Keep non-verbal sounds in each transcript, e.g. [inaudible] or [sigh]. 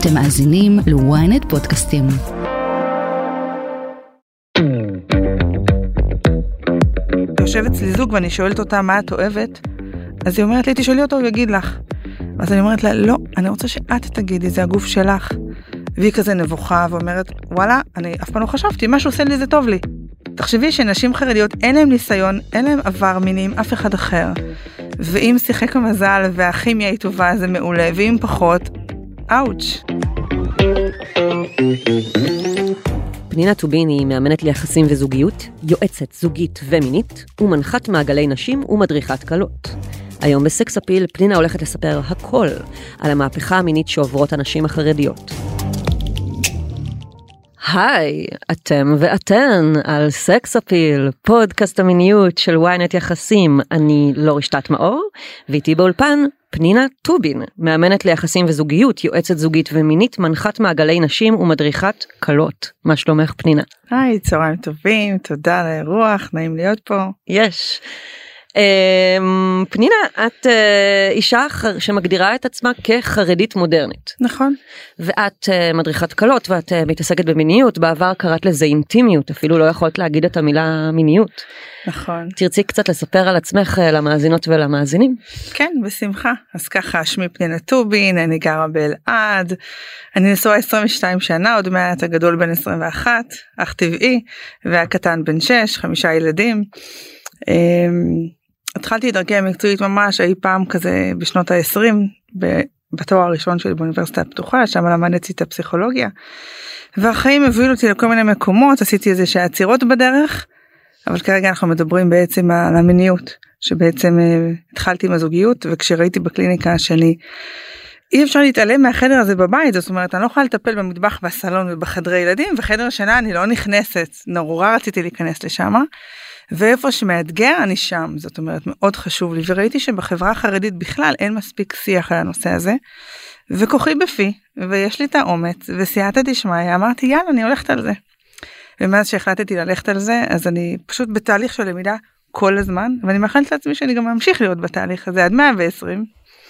אתם מאזינים ל-ynet פודקאסטים. יושב אצלי זוג ואני שואלת אותה מה את אוהבת, אז היא אומרת לי תשאלי אותו הוא יגיד לך. אז אני אומרת לה לא, אני רוצה שאת תגידי זה הגוף שלך. והיא כזה נבוכה ואומרת וואלה אני אף פעם לא חשבתי מה שעושה לי זה טוב לי. תחשבי שנשים חרדיות אין להם ניסיון אין להם עבר מיני עם אף אחד אחר. ואם שיחק המזל והכימיה היא טובה זה מעולה ואם פחות אאוץ'. פנינה טובין היא מאמנת ליחסים וזוגיות, יועצת זוגית ומינית, ומנחת מעגלי נשים ומדריכת כלות. היום בסקס אפיל פנינה הולכת לספר הכל על המהפכה המינית שעוברות הנשים החרדיות. היי, אתם ואתן על סקס אפיל, פודקאסט המיניות של ynet יחסים. אני לא רשתת מאור, ואיתי באולפן פנינה טובין, מאמנת ליחסים וזוגיות, יועצת זוגית ומינית, מנחת מעגלי נשים ומדריכת כלות. מה שלומך פנינה? היי, צהריים טובים, תודה על האירוח, נעים להיות פה. יש. אמ, פנינה, את אה, אישה שמגדירה את עצמה כחרדית מודרנית. נכון. ואת אה, מדריכת כלות ואת אה, מתעסקת במיניות, בעבר קראת לזה אינטימיות, אפילו לא יכולת להגיד את המילה מיניות. נכון. תרצי קצת לספר על עצמך למאזינות ולמאזינים? כן, בשמחה. אז ככה, שמי פנינה טובין, אני גרה באלעד, אני נשואה 22 שנה, עוד מעט הגדול בן 21, אח טבעי, והקטן בן 6, חמישה ילדים. אמ, התחלתי את דרכי המקצועית ממש אי פעם כזה בשנות ה-20 בתואר הראשון שלי באוניברסיטה הפתוחה שם למדתי את הפסיכולוגיה. והחיים הובילו אותי לכל מיני מקומות עשיתי איזה שעה עצירות בדרך אבל כרגע אנחנו מדברים בעצם על המיניות שבעצם uh, התחלתי עם הזוגיות וכשראיתי בקליניקה שאני אי אפשר להתעלם מהחדר הזה בבית זאת אומרת אני לא יכולה לטפל במטבח בסלון ובחדרי ילדים וחדר שינה אני לא נכנסת נורא רציתי להיכנס לשם. ואיפה שמאתגר אני שם זאת אומרת מאוד חשוב לי וראיתי שבחברה החרדית בכלל אין מספיק שיח על הנושא הזה. וכוחי בפי ויש לי את האומץ וסייעתא דשמיא אמרתי יאללה אני הולכת על זה. ומאז שהחלטתי ללכת על זה אז אני פשוט בתהליך של למידה כל הזמן ואני מאחלת לעצמי שאני גם אמשיך להיות בתהליך הזה עד 120.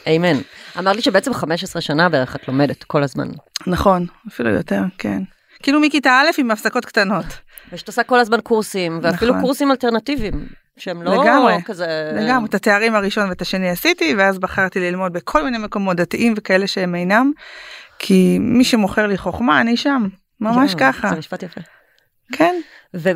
אמן. אמרת לי שבעצם 15 שנה בערך את לומדת כל הזמן. נכון אפילו יותר כן. כאילו מכיתה א' עם הפסקות קטנות. ושאת עושה כל הזמן קורסים ואפילו נכון. קורסים אלטרנטיביים שהם לא לגמרי, כזה לגמרי את התארים הראשון ואת השני עשיתי ואז בחרתי ללמוד בכל מיני מקומות דתיים וכאלה שהם אינם כי מי שמוכר לי חוכמה אני שם ממש יום, ככה. זה משפט יפה. כן.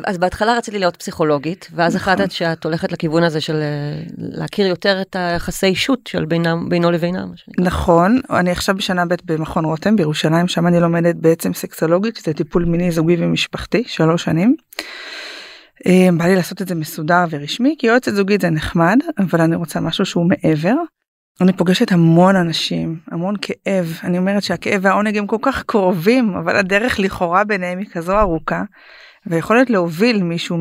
אז בהתחלה רציתי להיות פסיכולוגית ואז נכון. החלטת שאת הולכת לכיוון הזה של אה, להכיר יותר את היחסי אישות של בינם בינו לבינם. נכון אני עכשיו בשנה ב' במכון רותם בירושלים שם אני לומדת בעצם סקסולוגית שזה טיפול מיני זוגי ומשפחתי שלוש שנים. אה, בא לי לעשות את זה מסודר ורשמי כי יועצת זוגית זה נחמד אבל אני רוצה משהו שהוא מעבר. אני פוגשת המון אנשים המון כאב אני אומרת שהכאב והעונג הם כל כך קרובים אבל הדרך לכאורה ביניהם היא כזו ארוכה. ויכולת להוביל מישהו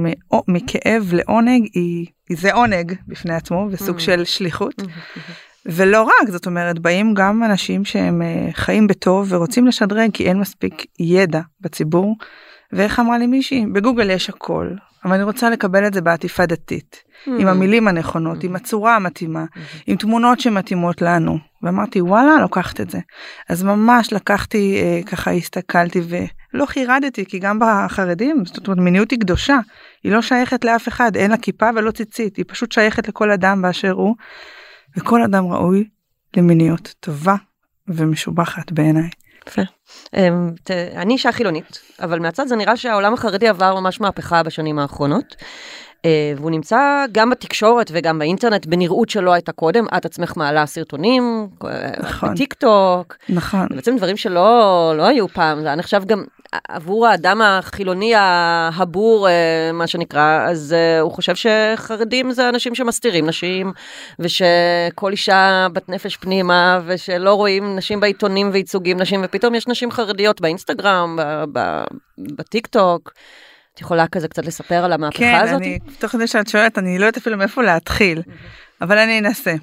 מכאב לעונג היא, היא זה עונג בפני עצמו וסוג mm. של שליחות. Mm-hmm. ולא רק זאת אומרת באים גם אנשים שהם אה, חיים בטוב ורוצים לשדרג כי אין מספיק ידע בציבור. ואיך אמרה לי מישהי בגוגל יש הכל אבל אני רוצה לקבל את זה בעטיפה דתית mm-hmm. עם המילים הנכונות mm-hmm. עם הצורה המתאימה mm-hmm. עם תמונות שמתאימות לנו ואמרתי וואלה לוקחת את זה אז ממש לקחתי אה, ככה הסתכלתי ולא חירדתי כי גם בחרדים זאת אומרת מיניות היא קדושה היא לא שייכת לאף אחד אין לה כיפה ולא ציצית היא פשוט שייכת לכל אדם באשר הוא וכל אדם ראוי למיניות טובה ומשובחת בעיניי. אמ, אני אישה חילונית, אבל מהצד זה נראה שהעולם החרדי עבר ממש מהפכה בשנים האחרונות. אה, והוא נמצא גם בתקשורת וגם באינטרנט בנראות שלא הייתה קודם, את עצמך מעלה סרטונים, אה, נכון, בטיק טוק, נכון, בעצם דברים שלא לא היו פעם, זה היה נחשב גם עבור האדם החילוני הבור, אה, מה שנקרא, אז הוא חושב שחרדים זה אנשים שמסתירים נשים, ושכל אישה בת נפש פנימה, ושלא רואים נשים בעיתונים וייצוגים נשים, ופתאום יש נשים חרדיות באינסטגרם, בטיק טוק. את יכולה כזה קצת לספר על המהפכה כן, הזאת? כן, תוך כדי שאת שואלת, אני לא יודעת אפילו מאיפה להתחיל, אבל אני אנסה.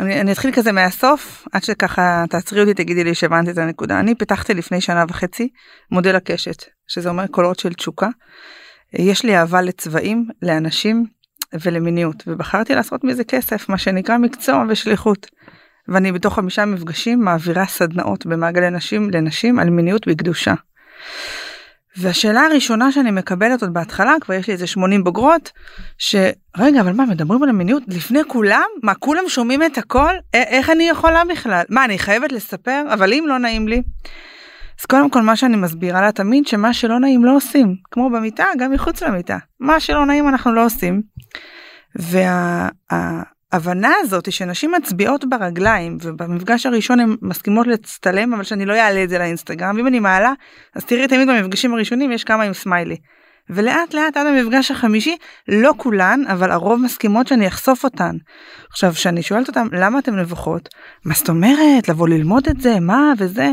אני, אני אתחיל כזה מהסוף, עד שככה תעצרי אותי, תגידי לי שהבנתי את הנקודה. אני פיתחתי לפני שנה וחצי מודל הקשת, שזה אומר קולות של תשוקה. יש לי אהבה לצבעים, לאנשים ולמיניות, ובחרתי לעשות מזה כסף, מה שנקרא מקצוע ושליחות. ואני בתוך חמישה מפגשים מעבירה סדנאות במעגלי נשים לנשים על מיניות בקדושה. והשאלה הראשונה שאני מקבלת עוד בהתחלה כבר יש לי איזה 80 בוגרות שרגע אבל מה מדברים על המיניות לפני כולם? מה כולם שומעים את הכל? א- איך אני יכולה בכלל? מה אני חייבת לספר? אבל אם לא נעים לי. אז קודם כל מה שאני מסבירה לה תמיד שמה שלא נעים לא עושים. כמו במיטה גם מחוץ למיטה. מה שלא נעים אנחנו לא עושים. וההבנה הזאת שנשים מצביעות ברגליים ובמפגש הראשון הן מסכימות להצטלם אבל שאני לא אעלה את זה לאינסטגרם ואם אני מעלה אז תראי תמיד במפגשים הראשונים יש כמה עם סמיילי. ולאט לאט עד המפגש החמישי לא כולן אבל הרוב מסכימות שאני אחשוף אותן. עכשיו כשאני שואלת אותן למה אתן נבוכות מה זאת אומרת לבוא ללמוד את זה מה וזה.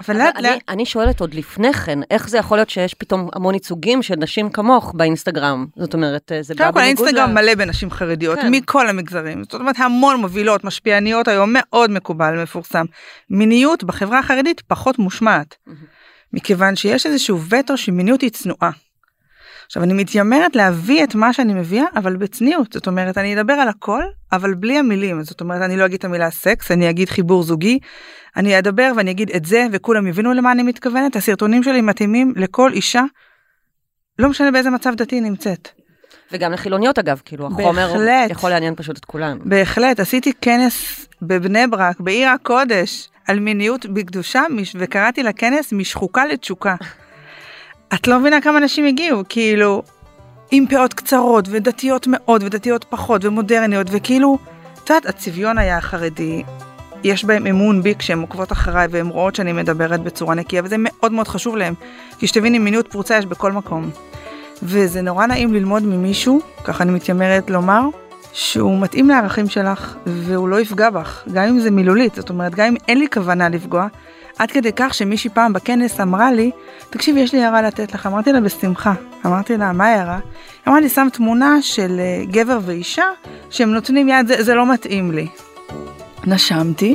אבל לאט לאט אני שואלת עוד לפני כן, איך זה יכול להיות שיש פתאום המון ייצוגים של נשים כמוך באינסטגרם? זאת אומרת, אה, זה בא קודם כל בניגוד האינסטגרם. מלא בנשים חרדיות כן. מכל המגזרים זאת אומרת המון מובילות משפיעניות היום מאוד מקובל מפורסם מיניות בחברה החרדית פחות מושמעת מכיוון שיש איזשהו וטו שמיניות היא צנועה. עכשיו אני מתיימרת להביא את מה שאני מביאה אבל בצניעות זאת אומרת אני אדבר על הכל אבל בלי המילים זאת אומרת אני לא אגיד את המילה סקס אני אגיד חיבור זוגי אני אדבר ואני אגיד את זה וכולם יבינו למה אני מתכוונת הסרטונים שלי מתאימים לכל אישה. לא משנה באיזה מצב דתי היא נמצאת. וגם לחילוניות אגב, כאילו החומר בהחלט. יכול לעניין פשוט את כולנו. בהחלט עשיתי כנס בבני ברק בעיר הקודש על מיניות בקדושה וקראתי לכנס משחוקה לתשוקה. את לא מבינה כמה אנשים הגיעו כאילו עם פאות קצרות ודתיות מאוד ודתיות פחות ומודרניות וכאילו את יודעת הצביון היה חרדי. יש בהם אמון בי כשהן עוקבות אחריי והן רואות שאני מדברת בצורה נקייה וזה מאוד מאוד חשוב להם. כי שתביני מיניות פרוצה יש בכל מקום. וזה נורא נעים ללמוד ממישהו, ככה אני מתיימרת לומר, שהוא מתאים לערכים שלך והוא לא יפגע בך, גם אם זה מילולית, זאת אומרת גם אם אין לי כוונה לפגוע, עד כדי כך שמישהי פעם בכנס אמרה לי, תקשיבי יש לי הערה לתת לך, אמרתי לה בשמחה, אמרתי לה מה ההערה? היא אמרה לי שם תמונה של אה, גבר ואישה שהם נותנים יד, זה, זה לא מתאים לי. נשמתי,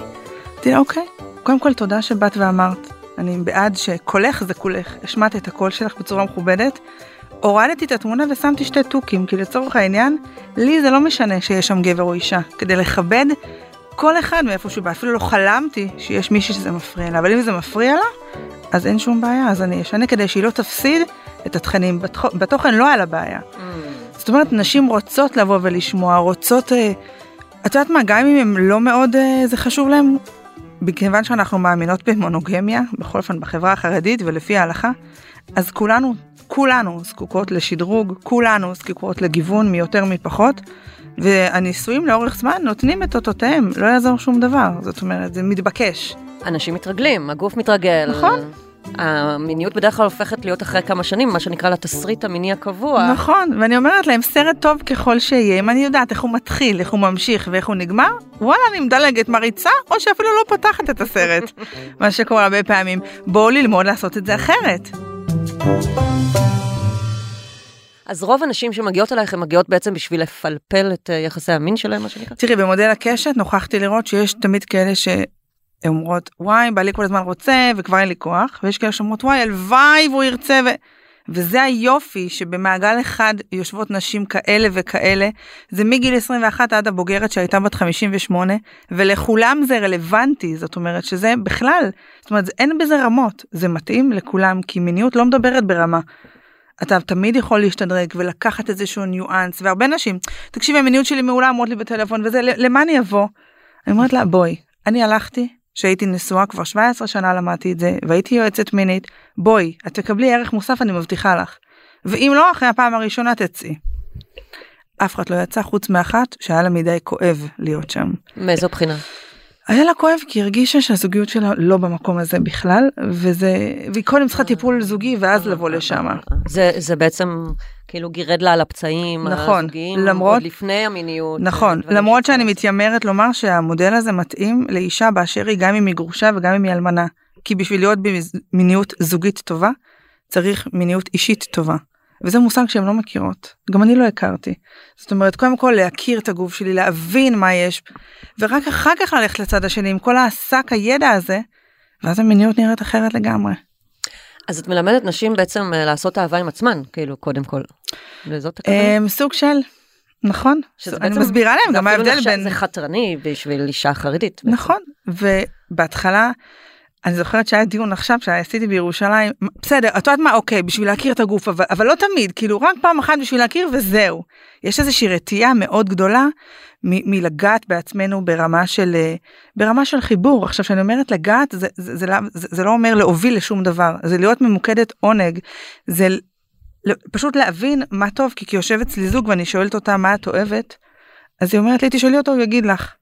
אמרתי לה אוקיי, קודם כל תודה שבאת ואמרת, אני בעד שקולך זה קולך, השמעת את הקול שלך בצורה מכובדת, הורדתי את התמונה ושמתי שתי תוכים, כי לצורך העניין, לי זה לא משנה שיש שם גבר או אישה, כדי לכבד כל אחד מאיפה שהוא בא, אפילו לא חלמתי שיש מישהי שזה מפריע לה, אבל אם זה מפריע לה, אז אין שום בעיה, אז אני אשנה כדי שהיא לא תפסיד את התכנים, בתוכ- בתוכן לא היה לה בעיה. זאת אומרת, נשים רוצות לבוא ולשמוע, רוצות, אה, את יודעת מה, גם אם הם לא מאוד, אה, זה חשוב להם, מכיוון שאנחנו מאמינות במונוגמיה, בכל אופן בחברה החרדית ולפי ההלכה, אז כולנו, כולנו זקוקות לשדרוג, כולנו זקוקות לגיוון מיותר מפחות, והנישואים לאורך זמן נותנים את אותותיהם, לא יעזור שום דבר, זאת אומרת, זה מתבקש. אנשים מתרגלים, הגוף מתרגל. נכון. המיניות בדרך כלל הופכת להיות אחרי כמה שנים, מה שנקרא לתסריט המיני הקבוע. נכון, ואני אומרת להם, סרט טוב ככל שיהיה, אם אני יודעת איך הוא מתחיל, איך הוא ממשיך ואיך הוא נגמר, וואלה, אני מדלגת מריצה, או שאפילו לא פותחת את הסרט. [laughs] מה שקורה הרבה פעמים. בואו ללמוד לעשות את זה אחרת. אז רוב הנשים שמגיעות אלייך, הן מגיעות בעצם בשביל לפלפל את אה, יחסי המין שלהם, מה שנקרא. תראי, במודל הקשת נוכחתי לראות שיש תמיד כאלה שאומרות, וואי, בעלי כל הזמן רוצה וכבר אין לי כוח, ויש כאלה שאומרות, וואי, הלוואי והוא ירצה. ו... וזה היופי שבמעגל אחד יושבות נשים כאלה וכאלה, זה מגיל 21 עד הבוגרת שהייתה בת 58, ולכולם זה רלוונטי, זאת אומרת שזה בכלל, זאת אומרת אין בזה רמות, זה מתאים לכולם, כי מיניות לא מדברת ברמה. אתה תמיד יכול להשתדרג ולקחת איזשהו ניואנס, והרבה נשים, תקשיבי המיניות שלי מעולה אמרות לי בטלפון וזה, למה אני אבוא? אני אומרת לה בואי, אני הלכתי, שהייתי נשואה כבר 17 שנה למדתי את זה, והייתי יועצת מינית, בואי, את תקבלי ערך מוסף אני מבטיחה לך. ואם לא, אחרי הפעם הראשונה תצאי. אף אחד לא יצא חוץ מאחת שהיה לה מדי כואב להיות שם. מאיזו בחינה? היה לה כואב כי הרגישה שהזוגיות שלה לא במקום הזה בכלל וזה והיא קודם צריכה טיפול זוגי ואז לבוא לשם. זה, זה בעצם כאילו גירד לה על הפצעים נכון, הזוגיים, למרות- עוד לפני המיניות. נכון למרות. שאני מתיימרת לומר שהמודל הזה מתאים לאישה באשר היא גם אם היא גרושה וגם אם היא אלמנה כי בשביל להיות במיניות זוגית טובה צריך מיניות אישית טובה. וזה מושג שהן לא מכירות גם אני לא הכרתי. זאת אומרת קודם כל להכיר את הגוף שלי להבין מה יש ורק אחר כך ללכת לצד השני עם כל השק הידע הזה ואז המיניות נראית אחרת לגמרי. אז את מלמדת נשים בעצם אה, לעשות אהבה עם עצמן, כאילו, קודם כל. וזאת הכוונה. אמ, סוג של נכון, אני מסבירה להם גם ההבדל בין... זה חתרני בשביל אישה חרדית. נכון, ובהתחלה, אני זוכרת שהיה דיון עכשיו שעשיתי בירושלים, בסדר, את יודעת מה, אוקיי, בשביל להכיר את הגוף, אבל, אבל לא תמיד, כאילו רק פעם אחת בשביל להכיר וזהו. יש איזושהי רתיעה מאוד גדולה מ- מלגעת בעצמנו ברמה של, אה, ברמה של חיבור. עכשיו, כשאני אומרת לגעת, זה, זה, זה, לא- זה, זה לא אומר להוביל לשום דבר, זה להיות ממוקדת עונג, זה ל- פשוט להבין מה טוב, כי כשיושב אצלי זוג ואני שואלת אותה מה את אוהבת, אז היא אומרת לי, תשאלי אותו, הוא יגיד לך.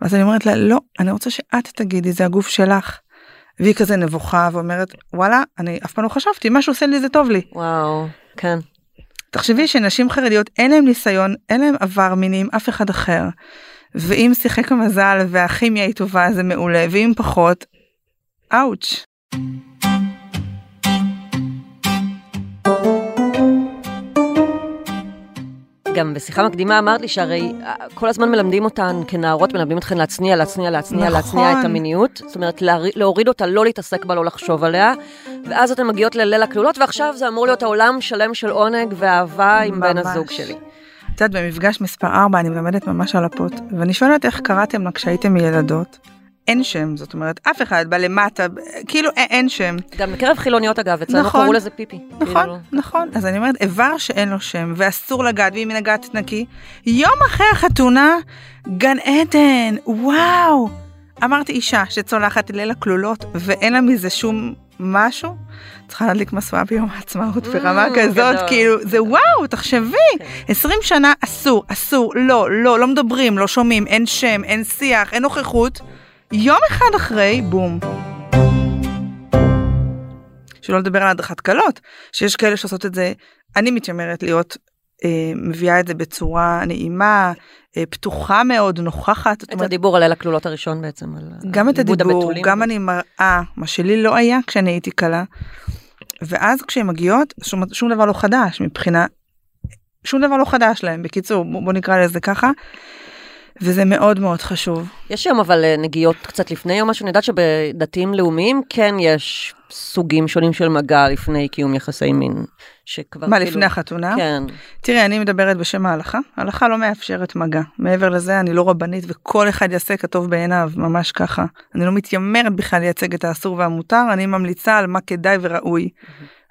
אז אני אומרת לה, לא, אני רוצה שאת תגידי, זה הגוף שלך. והיא כזה נבוכה ואומרת, וואלה, אני אף פעם לא חשבתי, מה שעושה לי זה טוב לי. וואו, כן. תחשבי שנשים חרדיות אין להם ניסיון, אין להם עבר מיני עם אף אחד אחר. ואם שיחק המזל והכימיה היא טובה זה מעולה, ואם פחות, אאוץ'. גם בשיחה מקדימה אמרת לי שהרי אה, כל הזמן מלמדים אותן כנערות, מלמדים אתכן להצניע, להצניע, להצניע, נכון. להצניע את המיניות. זאת אומרת, להוריד אותה, לא להתעסק בה, לא לחשוב עליה. ואז אתן מגיעות לליל הכלולות, ועכשיו זה אמור להיות העולם שלם של עונג ואהבה עם בן ממש. הזוג שלי. את יודעת, במפגש מספר 4 אני מלמדת ממש על הפוט, ואני שואלת איך קראתם לה כשהייתם ילדות. אין שם, זאת אומרת, אף אחד בא למטה, כאילו אין שם. גם בקרב חילוניות אגב, אצלנו נכון. קראו לזה פיפי. נכון, כאילו, נכון. אז אני אומרת, איבר שאין לו שם, ואסור לגעת, ואם היא נגעת תנקי. יום אחרי החתונה, גן עדן, וואו. אמרתי אישה שצולחת ליל הכלולות, ואין לה מזה שום משהו, צריכה להדליק משואה ביום העצמאות ברמה Mm, כזאת, גדול. כאילו, זה וואו, תחשבי, כן. 20 שנה אסור, אסור, לא, לא, לא מדברים, לא שומעים, אין שם, אין שיח, אין נוכחות. יום אחד אחרי, בום. שלא לדבר על הדרכת כלות, שיש כאלה שעושות את זה, אני מתיימרת להיות, אה, מביאה את זה בצורה נעימה, אה, פתוחה מאוד, נוכחת. את אומרת, הדיבור על ליל הכלולות הראשון בעצם. על גם את הדיבור, הבתולים. גם אני מראה, מה שלי לא היה כשאני הייתי כלה. ואז כשהן מגיעות, שום, שום דבר לא חדש מבחינה, שום דבר לא חדש להם, בקיצור, בוא, בוא נקרא לזה ככה. וזה מאוד מאוד חשוב. יש היום אבל אה, נגיעות קצת לפני או משהו, אני יודעת שבדתיים לאומיים כן יש סוגים שונים של מגע לפני קיום יחסי מין. שכבר מה, כאילו- לפני החתונה? כן. תראי, אני מדברת בשם ההלכה. ההלכה לא מאפשרת מגע. מעבר לזה, אני לא רבנית וכל אחד יעשה כטוב בעיניו, ממש ככה. אני לא מתיימרת בכלל לייצג את האסור והמותר, אני ממליצה על מה כדאי וראוי.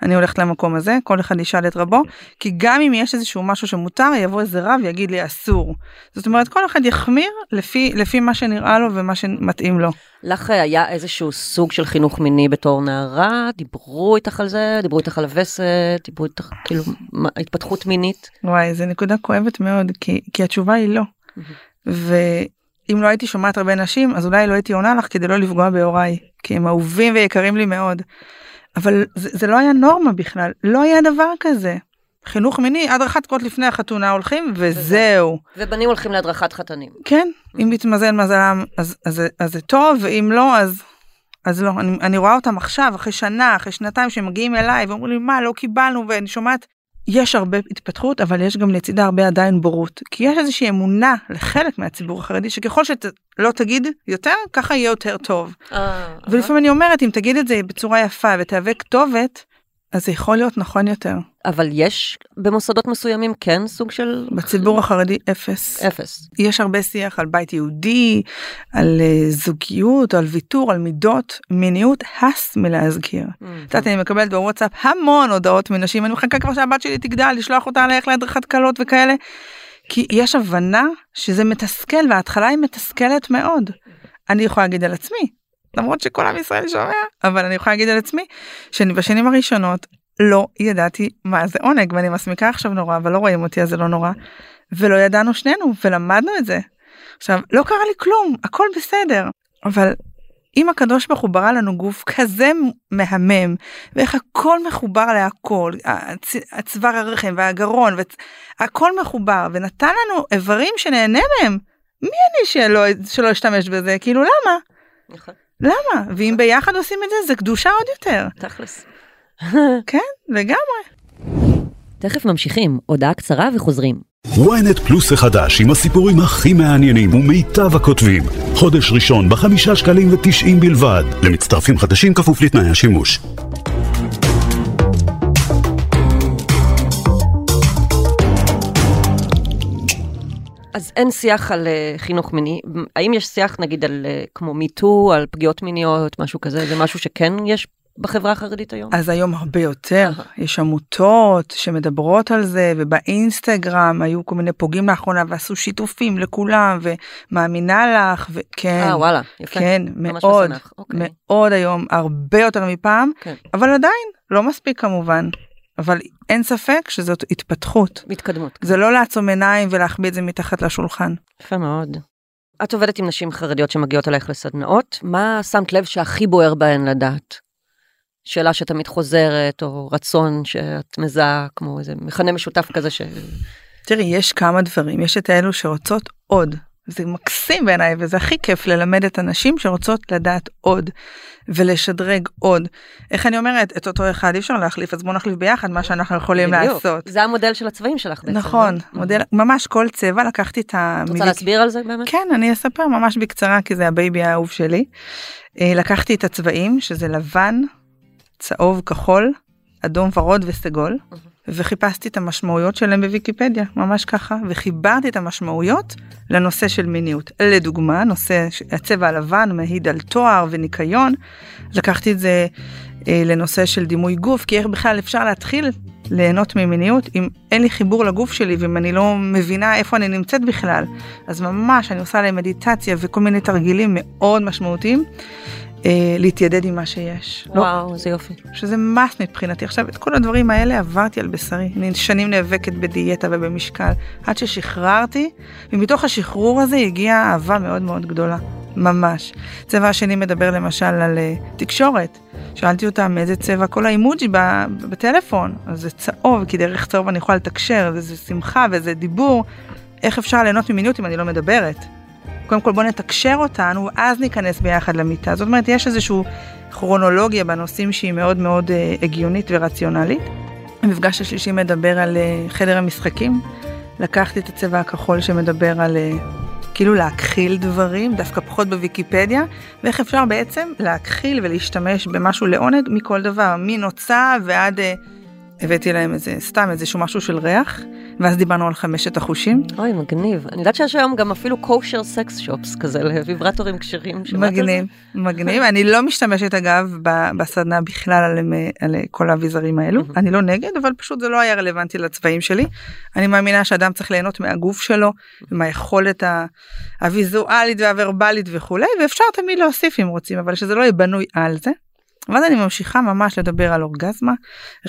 אני הולכת למקום הזה, כל אחד ישאל את רבו, כי גם אם יש איזשהו משהו שמותר, יבוא איזה רב ויגיד לי אסור. זאת אומרת, כל אחד יחמיר לפי, לפי מה שנראה לו ומה שמתאים לו. לך אה, היה איזשהו סוג של חינוך מיני בתור נערה? דיברו איתך על זה? דיברו איתך על הווסת? דיברו איתך כאילו מה, התפתחות מינית? וואי, זו נקודה כואבת מאוד, כי, כי התשובה היא לא. ואם לא הייתי שומעת הרבה נשים, אז אולי לא הייתי עונה לך כדי לא לפגוע בהוריי, כי הם אהובים ויקרים לי מאוד. אבל זה, זה לא היה נורמה בכלל, לא היה דבר כזה. חינוך מיני, הדרכת קוד לפני החתונה הולכים, וזהו. ובנים הולכים להדרכת חתנים. כן, אם מתמזל מזלם, אז, אז, אז, אז זה טוב, ואם לא, אז... אז לא, אני, אני רואה אותם עכשיו, אחרי שנה, אחרי שנתיים, שהם מגיעים אליי ואומרים לי, מה, לא קיבלנו, ואני שומעת, יש הרבה התפתחות, אבל יש גם לצידה הרבה עדיין בורות. כי יש איזושהי אמונה לחלק מהציבור החרדי, שככל שלא תגיד יותר, ככה יהיה יותר טוב. אה, ולפעמים אני אומרת, אם תגיד את זה בצורה יפה ותהווה כתובת, אז זה יכול להיות נכון יותר. אבל יש במוסדות מסוימים כן סוג של... בציבור החרדי אפס. אפס. יש הרבה שיח על בית יהודי, על uh, זוגיות, על ויתור, על מידות, מיניות, הס מלהזכיר. את יודעת, אני מקבלת בוואטסאפ המון הודעות מנשים, אני מחכה כבר שהבת שלי תגדל, לשלוח אותה ללכת להדרכת כלות וכאלה. כי יש הבנה שזה מתסכל, וההתחלה היא מתסכלת מאוד. אני יכולה להגיד על עצמי, למרות שכל עם ישראל שומע, אבל אני יכולה להגיד על עצמי, שאני בשנים הראשונות לא ידעתי מה זה עונג, ואני מסמיקה עכשיו נורא, אבל לא רואים אותי אז זה לא נורא. ולא ידענו שנינו, ולמדנו את זה. עכשיו, לא קרה לי כלום, הכל בסדר, אבל אם הקדוש ברוך הוא ברא לנו גוף כזה מהמם, ואיך הכל מחובר להכל, הצ... הצוואר הרחם והגרון, והכל מחובר, ונתן לנו איברים שנהנה מהם, מי אני שלא, שלא אשתמש בזה? כאילו למה? נכון. למה? ואם ביחד עושים את זה, זה קדושה עוד יותר. תכלס. כן, לגמרי. תכף ממשיכים, הודעה קצרה וחוזרים. ynet פלוס החדש עם הסיפורים הכי מעניינים ומיטב הכותבים. חודש ראשון בחמישה שקלים ותשעים בלבד. למצטרפים חדשים כפוף לתנאי השימוש. אז אין שיח על uh, חינוך מיני, האם יש שיח נגיד על uh, כמו מיטו, על פגיעות מיניות, משהו כזה, זה משהו שכן יש בחברה החרדית היום? אז היום הרבה יותר, יש עמותות שמדברות על זה, ובאינסטגרם היו כל מיני פוגעים לאחרונה ועשו שיתופים לכולם, ומאמינה לך, וכן, אה, וואלה, יפה. כן, מאוד, אוקיי. מאוד היום, הרבה יותר מפעם, כן. אבל עדיין לא מספיק כמובן. אבל אין ספק שזאת התפתחות. התקדמות. זה לא לעצום עיניים ולהחביא את זה מתחת לשולחן. יפה מאוד. את עובדת עם נשים חרדיות שמגיעות אלייך לסדנאות, מה שמת לב שהכי בוער בהן לדעת? שאלה שתמיד חוזרת, או רצון שאת מזהה, כמו איזה מכנה משותף כזה ש... תראי, יש כמה דברים, יש את האלו שרוצות עוד. זה מקסים בעיניי וזה הכי כיף ללמד את הנשים שרוצות לדעת עוד ולשדרג עוד. איך אני אומרת את אותו אחד אי אפשר להחליף אז בוא נחליף ביחד מה שאנחנו יכולים בדיוק. לעשות. זה המודל של הצבעים שלך בעצם. נכון, לא? מודל, ממש כל צבע לקחתי את את המילים. רוצה להסביר על זה באמת? כן, אני אספר ממש בקצרה כי זה ה baby האהוב שלי. אה, לקחתי את הצבעים שזה לבן, צהוב, כחול, אדום ורוד וסגול, וחיפשתי את המשמעויות שלהם בוויקיפדיה, ממש ככה, וחיברתי את המשמעויות לנושא של מיניות. לדוגמה, נושא, הצבע הלבן מעיד על טוהר וניקיון, לקחתי את זה אה, לנושא של דימוי גוף, כי איך בכלל אפשר להתחיל ליהנות ממיניות אם אין לי חיבור לגוף שלי ואם אני לא מבינה איפה אני נמצאת בכלל. אז ממש אני עושה להם מדיטציה וכל מיני תרגילים מאוד משמעותיים. אה, להתיידד עם מה שיש. לא, וואו, איזה יופי. שזה מס מבחינתי. עכשיו, את כל הדברים האלה עברתי על בשרי. אני שנים נאבקת בדיאטה ובמשקל, עד ששחררתי, ומתוך השחרור הזה הגיעה אהבה מאוד מאוד גדולה. ממש. צבע השני מדבר למשל על uh, תקשורת. שאלתי אותה מאיזה צבע כל האימוג'י בטלפון. אז זה צהוב, כי דרך צהוב אני יכולה לתקשר, וזה שמחה וזה דיבור. איך אפשר ליהנות ממיניות אם אני לא מדברת? קודם כל בוא נתקשר אותנו, אז ניכנס ביחד למיטה. זאת אומרת, יש איזושהי כרונולוגיה בנושאים שהיא מאוד מאוד אה, הגיונית ורציונלית. המפגש השלישי מדבר על אה, חדר המשחקים. לקחתי את הצבע הכחול שמדבר על אה, כאילו להכחיל דברים, דווקא פחות בוויקיפדיה, ואיך אפשר בעצם להכחיל ולהשתמש במשהו לעונג מכל דבר, מנוצה ועד... הבאתי להם איזה, סתם איזשהו משהו של ריח, ואז דיברנו על חמשת החושים. אוי, מגניב. אני יודעת שיש היום גם אפילו קושר סקס שופס כזה לוויברטורים כשרים. מגניב, מגניב. אני לא משתמשת אגב בסדנה בכלל על, על כל האביזרים האלו. אני לא נגד, אבל פשוט זה לא היה רלוונטי לצבעים שלי. אני מאמינה שאדם צריך ליהנות מהגוף שלו, מהיכולת הוויזואלית והוורבלית וכולי, ואפשר תמיד להוסיף אם רוצים, אבל שזה לא יהיה בנוי על זה. ואז אני ממשיכה ממש לדבר על אורגזמה,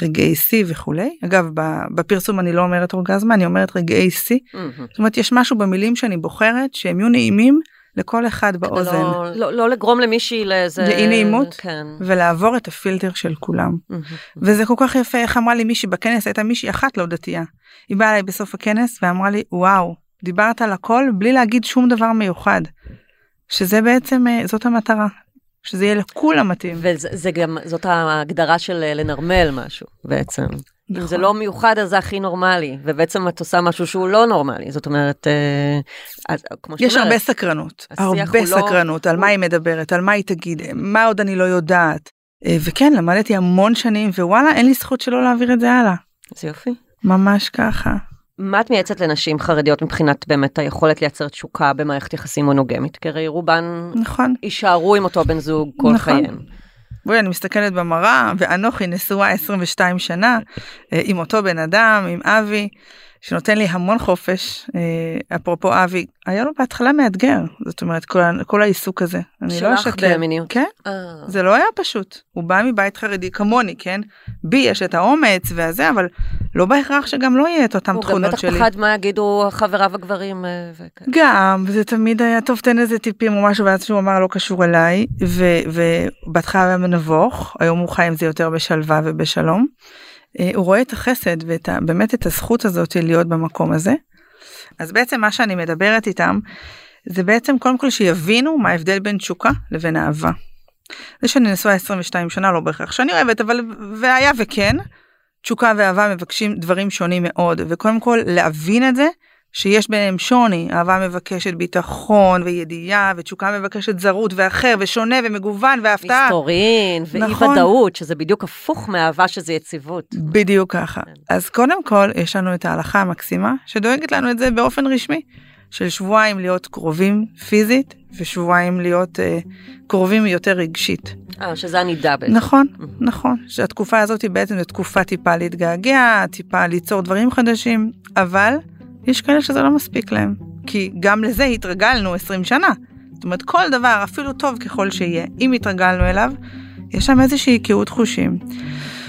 רגעי שיא וכולי. אגב, בפרסום אני לא אומרת אורגזמה, אני אומרת רגעי שיא. מהמם. זאת אומרת, יש משהו במילים שאני בוחרת שהם יהיו נעימים לכל אחד באוזן. לא- לא לא לגרום למישהי לאיזה... לאי נעימות? כן. ולעבור את הפילטר של כולם. מהמם. וזה כל כך יפה, איך אמרה לי מישהי בכנס, הייתה מישהי אחת לא דתייה. היא באה אליי בסוף הכנס ואמרה לי, וואו, דיברת על הכל בלי להגיד שום דבר מיוחד. שזה בעצם, אה, זאת המטרה. שזה יהיה לכולם מתאים. וזה זה גם, זאת ההגדרה של אה, לנרמל משהו בעצם. אם זה נכון. לא מיוחד אז זה הכי נורמלי, ובעצם את עושה משהו שהוא לא נורמלי, זאת אומרת, אה, אז, כמו יש אומרת, הרבה סקרנות, הרבה לא- סקרנות, על מה היא מדברת, על מה היא תגיד, מה עוד אני לא יודעת. אה, וכן, למדתי המון שנים, ווואלה, אין לי זכות שלא להעביר את זה הלאה. זה יופי. ממש ככה. מה את מייעצת לנשים חרדיות מבחינת באמת היכולת לייצר תשוקה במערכת יחסים מונוגמית? כי הרי רובן נכון. יישארו עם אותו בן זוג כל נכון. חייהם. בואי, אני מסתכלת במראה, ואנוכי נשואה 22 שנה, אה, עם אותו בן אדם, עם אבי, שנותן לי המון חופש. אה, אפרופו אבי, היה לו בהתחלה מאתגר, זאת אומרת, כל, כל העיסוק הזה. אני לא אשקר. במיניות. כן, אה, זה לא היה פשוט. הוא בא מבית חרדי כמוני, כן? בי יש את האומץ והזה, אבל לא בהכרח שגם לא יהיה את אותם הוא גם תכונות בטח שלי. פחד מה יגידו חבריו הגברים. אה, וכאלה. גם, וזה תמיד היה טוב, תן איזה טיפים או משהו, ואז שהוא אמר לא קשור אליי, ובהתחלה היה מנבוך, היום הוא חי עם זה יותר בשלווה ובשלום. אה, הוא רואה את החסד ואת באמת את הזכות הזאת להיות במקום הזה. אז בעצם מה שאני מדברת איתם, זה בעצם קודם כל שיבינו מה ההבדל בין תשוקה לבין אהבה. זה שאני נשואה 22 שנה לא בהכרח שאני אוהבת, אבל והיה וכן, תשוקה ואהבה מבקשים דברים שונים מאוד, וקודם כל להבין את זה, שיש ביניהם שוני, אהבה מבקשת ביטחון וידיעה, ותשוקה מבקשת זרות ואחר ושונה ומגוון והפתעה. מסתורין ואי נכון. ודאות, שזה בדיוק הפוך מאהבה שזה יציבות. בדיוק ככה. אז קודם כל יש לנו את ההלכה המקסימה שדואגת לנו את זה באופן רשמי. של שבועיים להיות קרובים פיזית ושבועיים להיות אה, קרובים יותר רגשית. אה, שזה הנידה בעצם. נכון, נכון. שהתקופה הזאת היא בעצם זו תקופה טיפה להתגעגע, טיפה ליצור דברים חדשים, אבל יש כאלה שזה לא מספיק להם. כי גם לזה התרגלנו 20 שנה. זאת אומרת, כל דבר, אפילו טוב ככל שיהיה, אם התרגלנו אליו, יש שם איזושהי קהות חושים.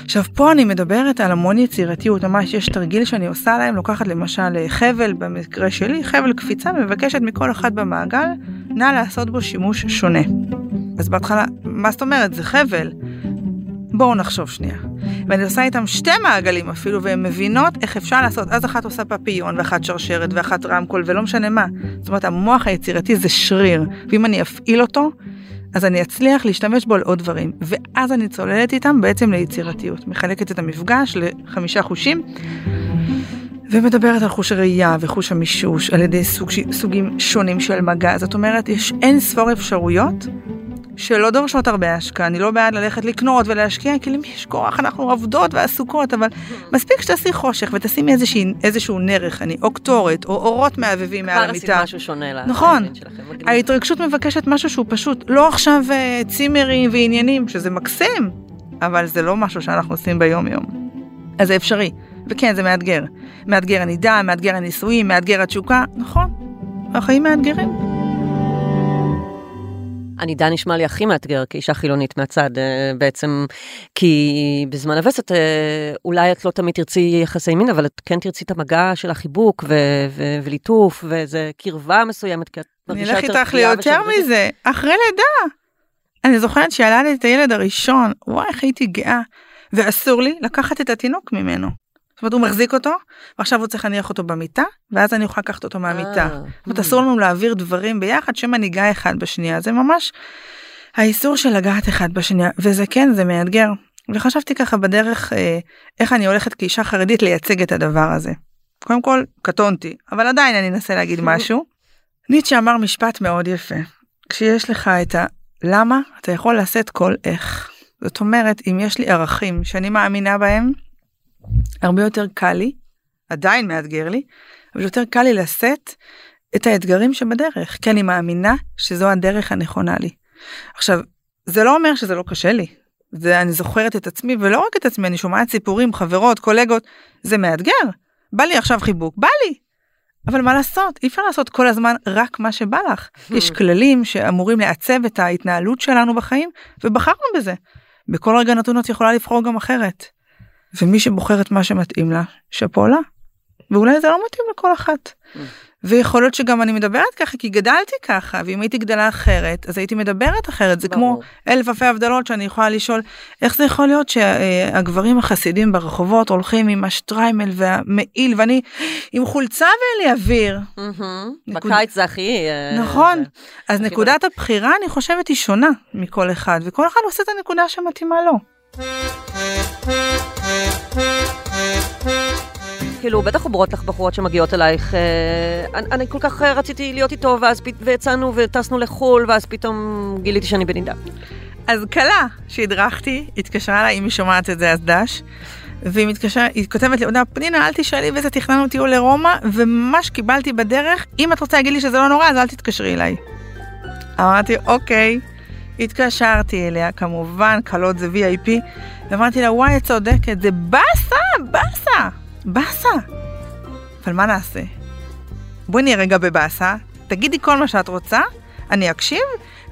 עכשיו פה אני מדברת על המון יצירתיות, ממש יש תרגיל שאני עושה להם, לוקחת למשל חבל, במקרה שלי, חבל קפיצה, ומבקשת מכל אחד במעגל, נא לעשות בו שימוש שונה. אז בהתחלה, מה זאת אומרת? זה חבל. בואו נחשוב שנייה. ואני עושה איתם שתי מעגלים אפילו, והן מבינות איך אפשר לעשות. אז אחת עושה פפיון, ואחת שרשרת, ואחת רמקול, ולא משנה מה. זאת אומרת, המוח היצירתי זה שריר, ואם אני אפעיל אותו, אז אני אצליח להשתמש בו על עוד דברים. ואז אני צוללת איתם בעצם ליצירתיות. מחלקת את המפגש לחמישה חושים. ומדברת על חוש הראייה וחוש המישוש על ידי סוג, סוגים שונים של מגע. זאת אומרת, יש אין ספור אפשרויות שלא דורשות הרבה השקעה. אני לא בעד ללכת לקנות ולהשקיע, כי למי יש כוח, אנחנו עובדות ועסוקות, אבל מספיק שתעשי חושך ותשימי איזושהי, איזשהו נרך, אני, או קטורת, או אורות מהבהבים מעל המיטה. כבר עשית משהו שונה. נכון. ההתרגשות מבקשת משהו שהוא פשוט לא עכשיו אה, צימרים ועניינים, שזה מקסים, אבל זה לא משהו שאנחנו עושים ביום יום. אז זה אפשרי. וכן, זה מאתגר. מאתגר הנידה, מאתגר הנישואים, מאתגר התשוקה, נכון. החיים מאתגרים. הנידה נשמע לי הכי מאתגר כאישה חילונית מהצד אה, בעצם, כי בזמן הווסת אה, אולי את לא תמיד תרצי יחסי מין, אבל את כן תרצי את המגע של החיבוק ו- ו- וליטוף ואיזה קרבה מסוימת, כי את מרגישה יותר אני אלך איתך ליותר מזה, אחרי לידה. אני זוכרת שילדתי את הילד הראשון, וואי איך הייתי גאה, ואסור לי לקחת את התינוק ממנו. זאת אומרת הוא מחזיק אותו ועכשיו הוא צריך להניח אותו במיטה ואז אני יכולה לקחת אותו מהמיטה. אה, זאת אומרת אסור לנו להעביר דברים ביחד שמנהיגה אחד בשנייה זה ממש האיסור של לגעת אחד בשנייה וזה כן זה מאתגר. וחשבתי ככה בדרך אה, איך אני הולכת כאישה חרדית לייצג את הדבר הזה. קודם כל קטונתי אבל עדיין אני אנסה להגיד [laughs] משהו. ניטשה אמר משפט מאוד יפה כשיש לך את הלמה אתה יכול לשאת כל איך. זאת אומרת אם יש לי ערכים שאני מאמינה בהם הרבה יותר קל לי, עדיין מאתגר לי, אבל יותר קל לי לשאת את האתגרים שבדרך, כי אני מאמינה שזו הדרך הנכונה לי. עכשיו, זה לא אומר שזה לא קשה לי. זה אני זוכרת את עצמי ולא רק את עצמי אני שומעת סיפורים חברות קולגות זה מאתגר. בא לי עכשיו חיבוק בא לי. אבל מה לעשות? אי אפשר לעשות כל הזמן רק מה שבא לך. [laughs] יש כללים שאמורים לעצב את ההתנהלות שלנו בחיים ובחרנו בזה. בכל רגע נתון את יכולה לבחור גם אחרת ומי שבוחר את מה שמתאים לה, שאפו לה. ואולי זה לא מתאים לכל אחת. Mm. ויכול להיות שגם אני מדברת ככה כי גדלתי ככה ואם הייתי גדלה אחרת אז הייתי מדברת אחרת זה ברור. כמו אלף אלפי הבדלות שאני יכולה לשאול איך זה יכול להיות שהגברים החסידים ברחובות הולכים עם השטריימל והמעיל ואני עם חולצה ואין לי אוויר. נקוד... בקיץ זה הכי אה, נכון זה... אז נקודת הבחירה אני חושבת היא שונה מכל אחד וכל אחד עושה את הנקודה שמתאימה לו. כאילו, בטח עוברות לך בחורות שמגיעות אלייך. אה, אני, אני כל כך רציתי להיות איתו, ואז פ... ויצאנו וטסנו לחו"ל, ואז פתאום גיליתי שאני בנידה. אז כלה שהדרכתי, התקשרה אליי, אם היא שומעת את זה אז דש, והיא מתקשרת, היא כותבת לי, פנינה, אל תשאלי באיזה תכננו טיול לרומא, וממש קיבלתי בדרך, אם את רוצה להגיד לי שזה לא נורא, אז אל תתקשרי אליי. אמרתי, אוקיי. התקשרתי אליה, כמובן, קלות זה VIP, ואמרתי לה, וואי, את צודקת, זה באסה, באסה, באסה. אבל מה נעשה? בואי נהיה רגע בבאסה, תגידי כל מה שאת רוצה, אני אקשיב,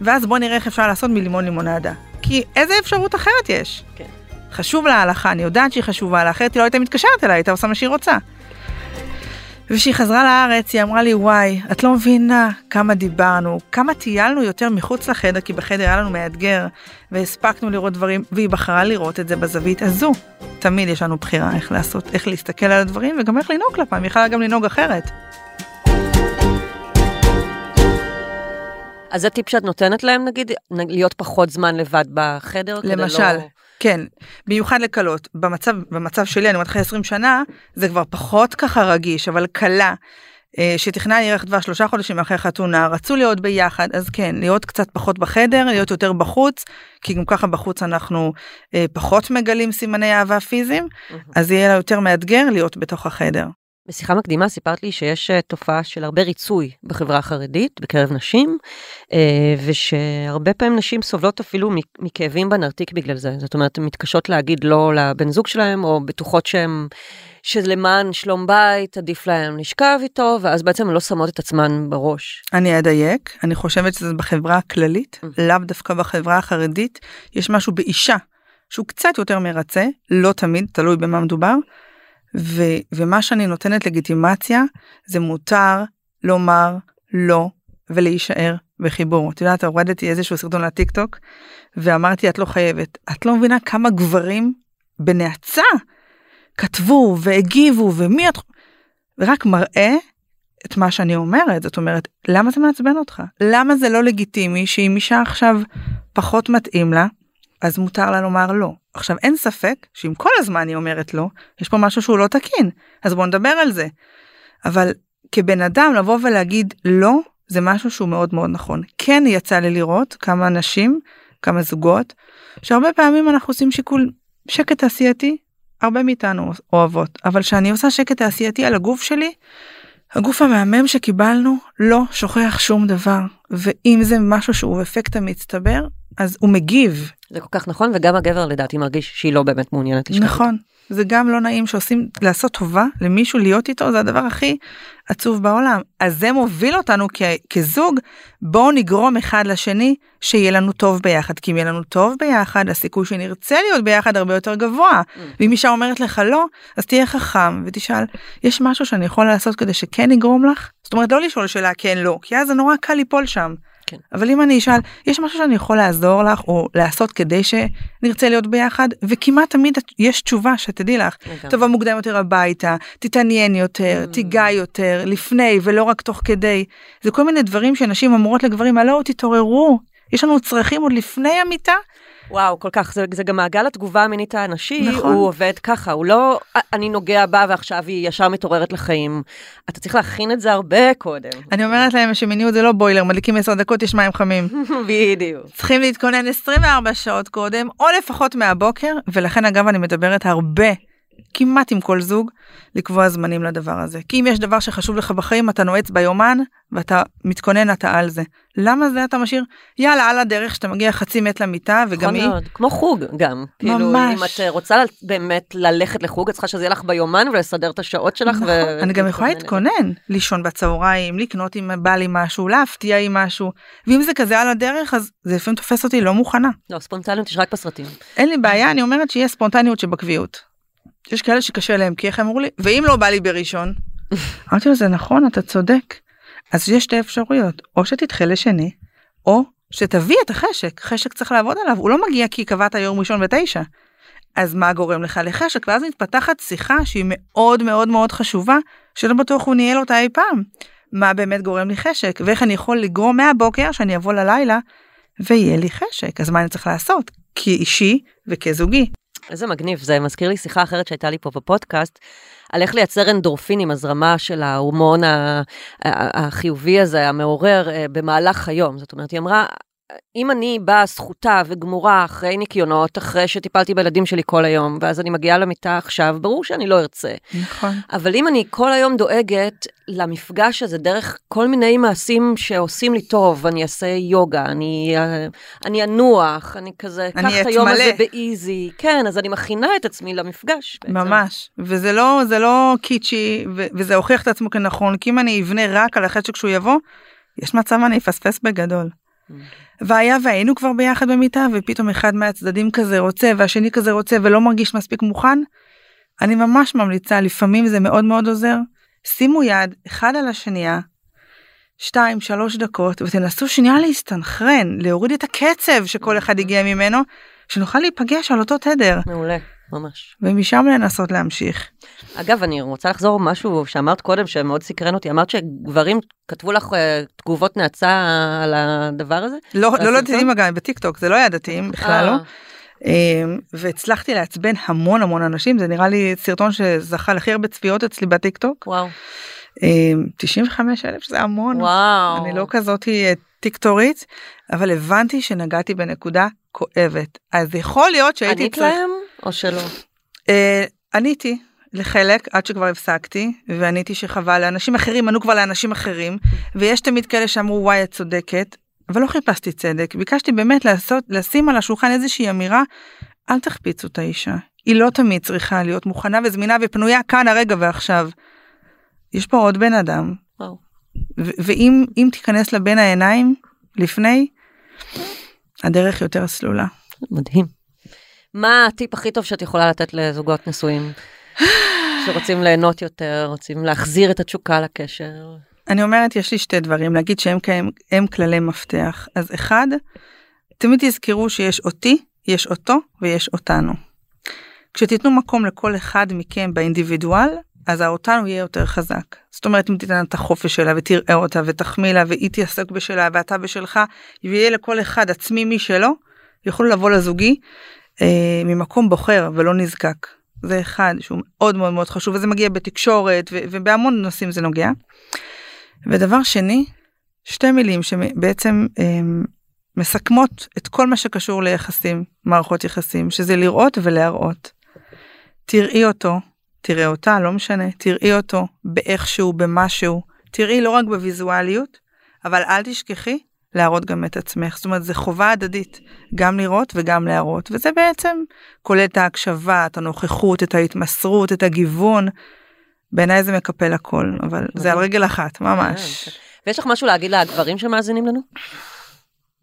ואז בואי נראה איך אפשר לעשות מלימון לימונדה. כי איזה אפשרות אחרת יש? כן. חשוב לה ההלכה, אני יודעת שהיא חשובה לה, אחרת היא לא הייתה מתקשרת אליי, הייתה עושה מה שהיא רוצה. וכשהיא חזרה לארץ היא אמרה לי וואי את לא מבינה כמה דיברנו כמה טיילנו יותר מחוץ לחדר כי בחדר היה לנו מאתגר והספקנו לראות דברים והיא בחרה לראות את זה בזווית הזו. תמיד יש לנו בחירה איך לעשות איך להסתכל על הדברים וגם איך לנהוג כלפיים היא יכולה גם לנהוג אחרת. אז זה טיפ שאת נותנת להם נגיד להיות פחות זמן לבד בחדר למשל לא... כן, במיוחד לקלות. במצב, במצב שלי, אני אומרת אחרי 20 שנה, זה כבר פחות ככה רגיש, אבל קלה. אה, שתכננה ירח דבש שלושה חודשים אחרי חתונה, רצו להיות ביחד, אז כן, להיות קצת פחות בחדר, להיות יותר בחוץ, כי גם ככה בחוץ אנחנו אה, פחות מגלים סימני אהבה פיזיים, אז יהיה לה יותר מאתגר להיות בתוך החדר. בשיחה מקדימה סיפרת לי שיש אה, תופעה של הרבה ריצוי בחברה החרדית בקרב נשים, אה, ושהרבה פעמים נשים סובלות אפילו מכאבים בנרתיק בגלל זה. זאת אומרת, הן מתקשות להגיד לא לבן זוג שלהם, או בטוחות שהן, שלמען שלום בית עדיף להן לשכב איתו, ואז בעצם הן לא שמות את עצמן בראש. אני אדייק, אני חושבת שזה בחברה הכללית, לאו דווקא בחברה החרדית, יש משהו באישה שהוא קצת יותר מרצה, לא תמיד, תלוי במה מדובר, ו, ומה שאני נותנת לגיטימציה זה מותר לומר לא ולהישאר בחיבור. את יודעת, הורדתי איזשהו סרטון לטיק טוק ואמרתי את לא חייבת. את לא מבינה כמה גברים בנאצה כתבו והגיבו ומי את... רק מראה את מה שאני אומרת זאת אומרת למה זה מעצבן אותך למה זה לא לגיטימי שאם אישה עכשיו פחות מתאים לה אז מותר לה לומר לא. עכשיו אין ספק שאם כל הזמן היא אומרת לא יש פה משהו שהוא לא תקין אז בוא נדבר על זה. אבל כבן אדם לבוא ולהגיד לא זה משהו שהוא מאוד מאוד נכון. כן יצא לי לראות כמה אנשים כמה זוגות שהרבה פעמים אנחנו עושים שיקול שקט תעשייתי הרבה מאיתנו אוהבות. אבל כשאני עושה שקט תעשייתי על הגוף שלי הגוף המהמם שקיבלנו לא שוכח שום דבר. ואם זה משהו שהוא אפקט המצטבר אז הוא מגיב זה כל כך נכון, וגם הגבר לדעתי מרגיש שהיא לא באמת מעוניינת לשכב. נכון זה גם לא נעים שעושים לעשות טובה למישהו להיות איתו זה הדבר הכי עצוב בעולם אז זה מוביל אותנו כ- כזוג בואו נגרום אחד לשני שיהיה לנו טוב ביחד כי אם יהיה לנו טוב ביחד הסיכוי שנרצה להיות ביחד הרבה יותר גבוה Mm. ואם אישה אומרת לך לא אז תהיה חכם ותשאל יש משהו שאני יכול לעשות כדי שכן יגרום לך זאת אומרת לא לשאול שאלה כן לא כי אז זה נורא קל ליפול שם. כן. אבל אם אני אשאל יש משהו שאני יכול לעזור לך או לעשות כדי שנרצה להיות ביחד וכמעט תמיד יש תשובה שתדעי לך. תבוא מוקדם יותר הביתה תתעניין יותר Mm. תיגע יותר לפני ולא רק תוך כדי זה כל מיני דברים שנשים אומרות לגברים הלו תתעוררו יש לנו צרכים עוד לפני המיטה וואו, כל כך, זה, זה גם מעגל התגובה המינית האנשי, נכון. הוא עובד ככה, הוא לא, "אה, אני נוגע בה ועכשיו היא ישר מתעוררת לחיים. אתה צריך להכין את זה הרבה קודם. אני אומרת להם שמיניות זה לא בוילר מדליקים 10 דקות יש מים חמים [laughs] בדיוק. צריכים להתכונן 24 שעות קודם או לפחות מהבוקר ולכן אגב אני מדברת הרבה כמעט עם כל זוג לקבוע זמנים לדבר הזה כי אם יש דבר שחשוב לך בחיים אתה נועץ ביומן ואתה מתכונן אתה על זה למה זה אתה משאיר יאללה על הדרך שאתה מגיע חצי מת למיטה וגם נכון היא מאוד, כמו חוג גם. כאילו, ממש. אם את אה, רוצה באמת ללכת לחוג, את צריכה שזה יהיה לך ביומן ולסדר את השעות שלך. נכון, ו- אני גם יכולה. להתכונן לישון בצהריים לקנות אם בא לי משהו להפתיע עם משהו ואם זה כזה על הדרך אז זה לפעמים תופס אותי לא מוכנה לא, ספונטניות יש רק בסרטים. אין לי בעיה אני אומרת שיהיה ספונטניות שבקביעות. יש כאלה שקשה להם כי איך הם אמרו לי ואם לא בא לי בראשון. אמרתי לו זה נכון אתה צודק. אז יש שתי אפשרויות או שתדחה לשני או שתביא את החשק חשק צריך לעבוד עליו הוא לא מגיע כי קבעת יום ראשון בתשע. אז מה גורם לך לחשק ואז מתפתחת שיחה שהיא מאוד מאוד מאוד חשובה שלא בטוח הוא ניהל אותה אי פעם. מה באמת גורם לי חשק ואיך אני יכול לגרום מהבוקר שאני אבוא ללילה ויהיה לי חשק אז מה אני צריך לעשות כאישי וכזוגי. איזה מגניב, זה מזכיר לי שיחה אחרת שהייתה לי פה בפודקאסט, על איך לייצר אנדורפינים, הזרמה של ההורמון החיובי הזה, המעורר, אה, במהלך היום. זאת אומרת, היא אמרה, אם אני באה זכותה וגמורה אחרי ניקיונות, אחרי שטיפלתי בילדים שלי כל היום, ואז אני מגיעה למיטה עכשיו, ברור שאני לא ארצה. נכון. אבל אם אני כל היום דואגת למפגש הזה דרך כל מיני מעשים שעושים לי טוב, אני אעשה יוגה, אני, אה, אני אנוח, אני כזה, אני קח את היום הזה. באיזי, כן, אז אני מכינה את עצמי למפגש. בעצם. ממש וזה לא לא קיצ'י ו- וזה הוכיח את עצמו כנכון כי אם אני אבנה רק על החשק שהוא יבוא יש מצב אני אפספס בגדול. והיה והיינו כבר ביחד במיטה ופתאום אחד מהצדדים כזה רוצה והשני כזה רוצה ולא מרגיש מספיק מוכן. אני ממש ממליצה לפעמים זה מאוד מאוד עוזר שימו יד אחד על השנייה. שתיים שלוש דקות ותנסו שנייה להסתנכרן להוריד את הקצב שכל אחד הגיע ממנו שנוכל להיפגש על אותו תדר מעולה, ממש. ומשם לנסות להמשיך. אגב, אני רוצה לחזור משהו שאמרת קודם שמאוד סקרן אותי, אמרת שגברים כתבו לך אה, תגובות נאצה על הדבר הזה? לא לא הסרטון? לדתיים אגב בטיקטוק זה לא היה דתיים בכלל לא. אה, אמ, והצלחתי לעצבן המון המון אנשים זה נראה לי סרטון שזכה לכי הרבה צפיות אצלי בטיקטוק. וואו, אמ, 95 אלף זה המון. וואו. אני לא כזאתי אה, טיקטורית אבל הבנתי שנגעתי בנקודה כואבת אז יכול להיות שהייתי ענית להם או שלא? אה, עניתי לחלק עד שכבר הפסקתי ועניתי שחבל לאנשים אחרים ענו כבר לאנשים אחרים ויש תמיד כאלה שאמרו וואי את צודקת אבל לא חיפשתי צדק ביקשתי באמת לעשות לשים על השולחן איזושהי אמירה אל תחפיצו את האישה היא לא תמיד צריכה להיות מוכנה וזמינה ופנויה כאן הרגע ועכשיו. יש פה עוד בן אדם וואו. ואם אם תיכנס לבין העיניים לפני הדרך יותר סלולה. מדהים. מה הטיפ הכי טוב שאת יכולה לתת לזוגות נשואים שרוצים ליהנות יותר, רוצים להחזיר את התשוקה לקשר? אני אומרת יש לי שתי דברים להגיד שהם הם, הם כללי מפתח אז אחד תמיד תזכרו שיש אותי יש אותו ויש אותנו. כשתיתנו מקום לכל אחד מכם באינדיבידואל אז האותנו יהיה יותר חזק. זאת אומרת אם תיתן את החופש שלה ותראה אותה ותחמיא לה והיא תעסק בשלה ואתה בשלך ויהיה לכל אחד עצמי משלו יוכלו לבוא לזוגי אה, ממקום בוחר ולא נזקק. זה אחד שהוא מאוד מאוד מאוד חשוב וזה מגיע בתקשורת ו- ובהמון נושאים זה נוגע. ודבר שני שתי מילים שבעצם אה, מסכמות את כל מה שקשור ליחסים מערכות יחסים שזה לראות ולהראות. תראי אותו תראה אותה לא משנה תראי אותו באיכשהו במשהו תראי לא רק בוויזואליות אבל אל תשכחי להראות גם את עצמך זאת אומרת זה חובה הדדית גם לראות וגם להראות וזה בעצם כולל את ההקשבה את הנוכחות את ההתמסרות את הגיוון. בעיניי זה מקפל הכל אבל זה על רגל אחת ממש. ויש לך משהו להגיד לגברים שמאזינים לנו?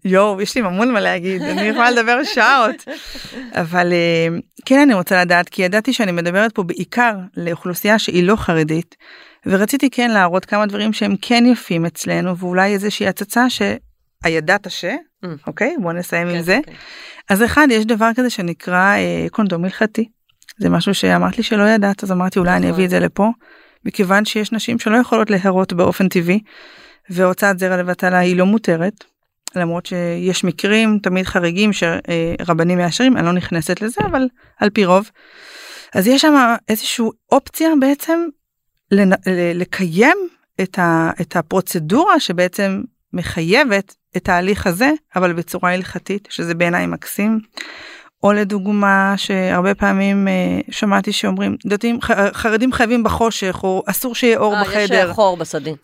יואו יש לי המון מה להגיד אני יכולה לדבר שעות אבל אה, כן אני רוצה לדעת כי ידעתי שאני מדברת פה בעיקר לאוכלוסייה שהיא לא חרדית ורציתי כן להראות כמה דברים שהם כן יפים אצלנו ואולי איזושהי הצצה שהידעת ש... Mm. אוקיי בוא נסיים עם כן, זה. כן. אז אחד יש דבר כזה שנקרא אה, קונדום הלכתי. זה משהו שאמרת לי שלא ידעת אז אמרתי אולי אני נכון. אביא את זה לפה. מכיוון שיש נשים שלא יכולות להרות באופן טבעי והוצאת זרע לבטלה היא לא מותרת. למרות שיש מקרים תמיד חריגים שרבנים מאשרים אני לא נכנסת לזה אבל על פי רוב. אז יש שם איזושהי אופציה בעצם לנ- לקיים את, ה, את הפרוצדורה שבעצם מחייבת את ההליך הזה אבל בצורה הלכתית שזה בעיניי מקסים. או לדוגמה שהרבה פעמים אה, שמעתי שאומרים דתיים ח- חרדים חייבים בחושך או אסור שיהיה אור אה, יש בחדר. אה, חור בסדין.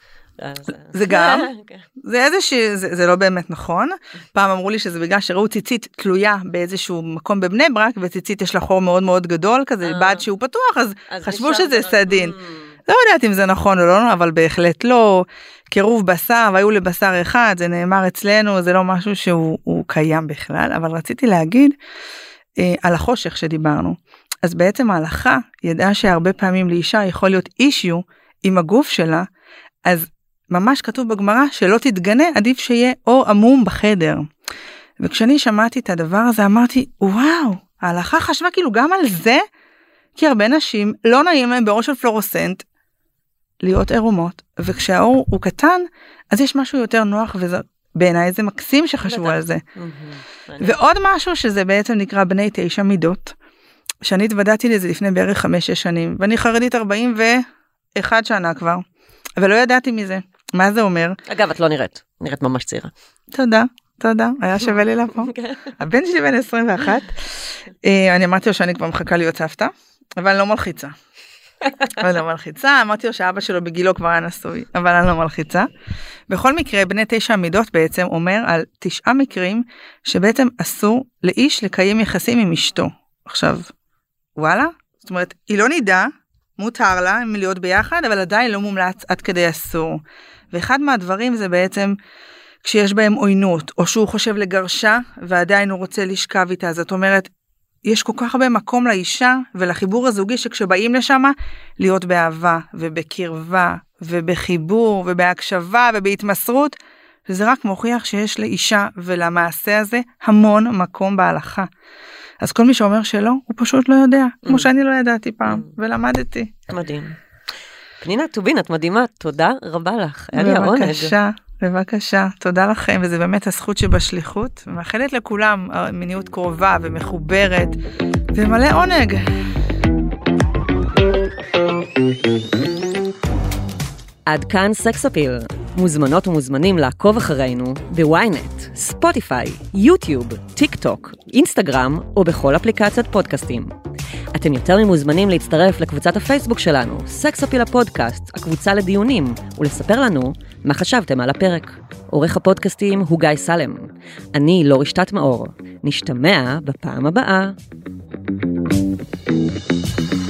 אה, זה גם. [laughs] כן. זה איזושהי זה, זה לא באמת נכון פעם אמרו לי שזה בגלל שראו ציצית תלויה באיזשהו מקום בבני ברק וציצית יש לה חור מאוד מאוד גדול כזה אה. בד שהוא פתוח אז, אז חשבו שזה זה- סדין. Mm. לא יודעת אם זה נכון או לא אבל בהחלט לא. קירוב בשר והיו לבשר אחד זה נאמר אצלנו זה לא משהו שהוא הוא קיים בכלל אבל רציתי להגיד אה, על החושך שדיברנו. אז בעצם ההלכה ידעה שהרבה פעמים לאישה יכול להיות אישיו עם הגוף שלה אז ממש כתוב בגמרא שלא תתגנה עדיף שיהיה אור עמום בחדר. וכשאני שמעתי את הדבר הזה אמרתי וואו ההלכה חשבה כאילו גם על זה? כי הרבה נשים לא נעים להם באור של פלורוסנט להיות עירומות וכשהאור הוא קטן אז יש משהו יותר נוח וזה בעיניי זה מקסים שחשבו. על זה. ועוד משהו שזה בעצם נקרא בני תשע מידות. שאני התוודעתי לזה לפני בערך חמש שש שנים ואני חרדית 41 שנה כבר ולא ידעתי מזה מה זה אומר אגב, את לא נראית, נראית ממש צעירה. תודה תודה היה שווה לי לבוא [laughs] הבן שלי בן 21 אה, אני אמרתי לו שאני כבר מחכה להיות סבתא אבל אני לא מלחיצה. אבל לא מלחיצה אמרתי לו שאבא שלו בגילו כבר היה נשוי אבל אני לא מלחיצה. בכל מקרה בני תשע המידות בעצם אומר על תשעה מקרים שבעצם אסור לאיש לקיים יחסים עם אשתו. עכשיו וואלה זאת אומרת היא לא נידה מותר לה להיות ביחד אבל עדיין לא מומלץ עד כדי אסור. ואחד מהדברים זה בעצם כשיש בהם עוינות או שהוא חושב לגרשה ועדיין הוא רוצה לשכב איתה זאת אומרת יש כל כך הרבה מקום לאישה ולחיבור הזוגי שכשבאים לשם להיות באהבה ובקרבה ובחיבור ובהקשבה ובהתמסרות וזה רק מוכיח שיש לאישה ולמעשה הזה המון מקום בהלכה. אז כל מי שאומר שלא הוא פשוט לא יודע כמו Mm. שאני לא ידעתי פעם Mm. ולמדתי. מדהים. פנינה טובין, את מדהימה, תודה רבה לך, היה לי העונג. בבקשה, בבקשה, תודה לכם, וזה באמת הזכות שבשליחות. ומאחלת לכולם אה, מיניות קרובה ומחוברת, ומלא עונג. עד כאן סקס אפיל. מוזמנות ומוזמנים לעקוב אחרינו בוויינט, ספוטיפיי, יוטיוב, טיק טוק, אינסטגרם או בכל אפליקציית פודקאסטים. אתם יותר ממוזמנים להצטרף לקבוצת הפייסבוק שלנו, סקס אפיל הפודקאסט, הקבוצה לדיונים, ולספר לנו מה חשבתם על הפרק? עורך הפודקאסטים הוא גיא סלם. אני לא רשתת מאור. נשתמע בפעם הבאה. thank you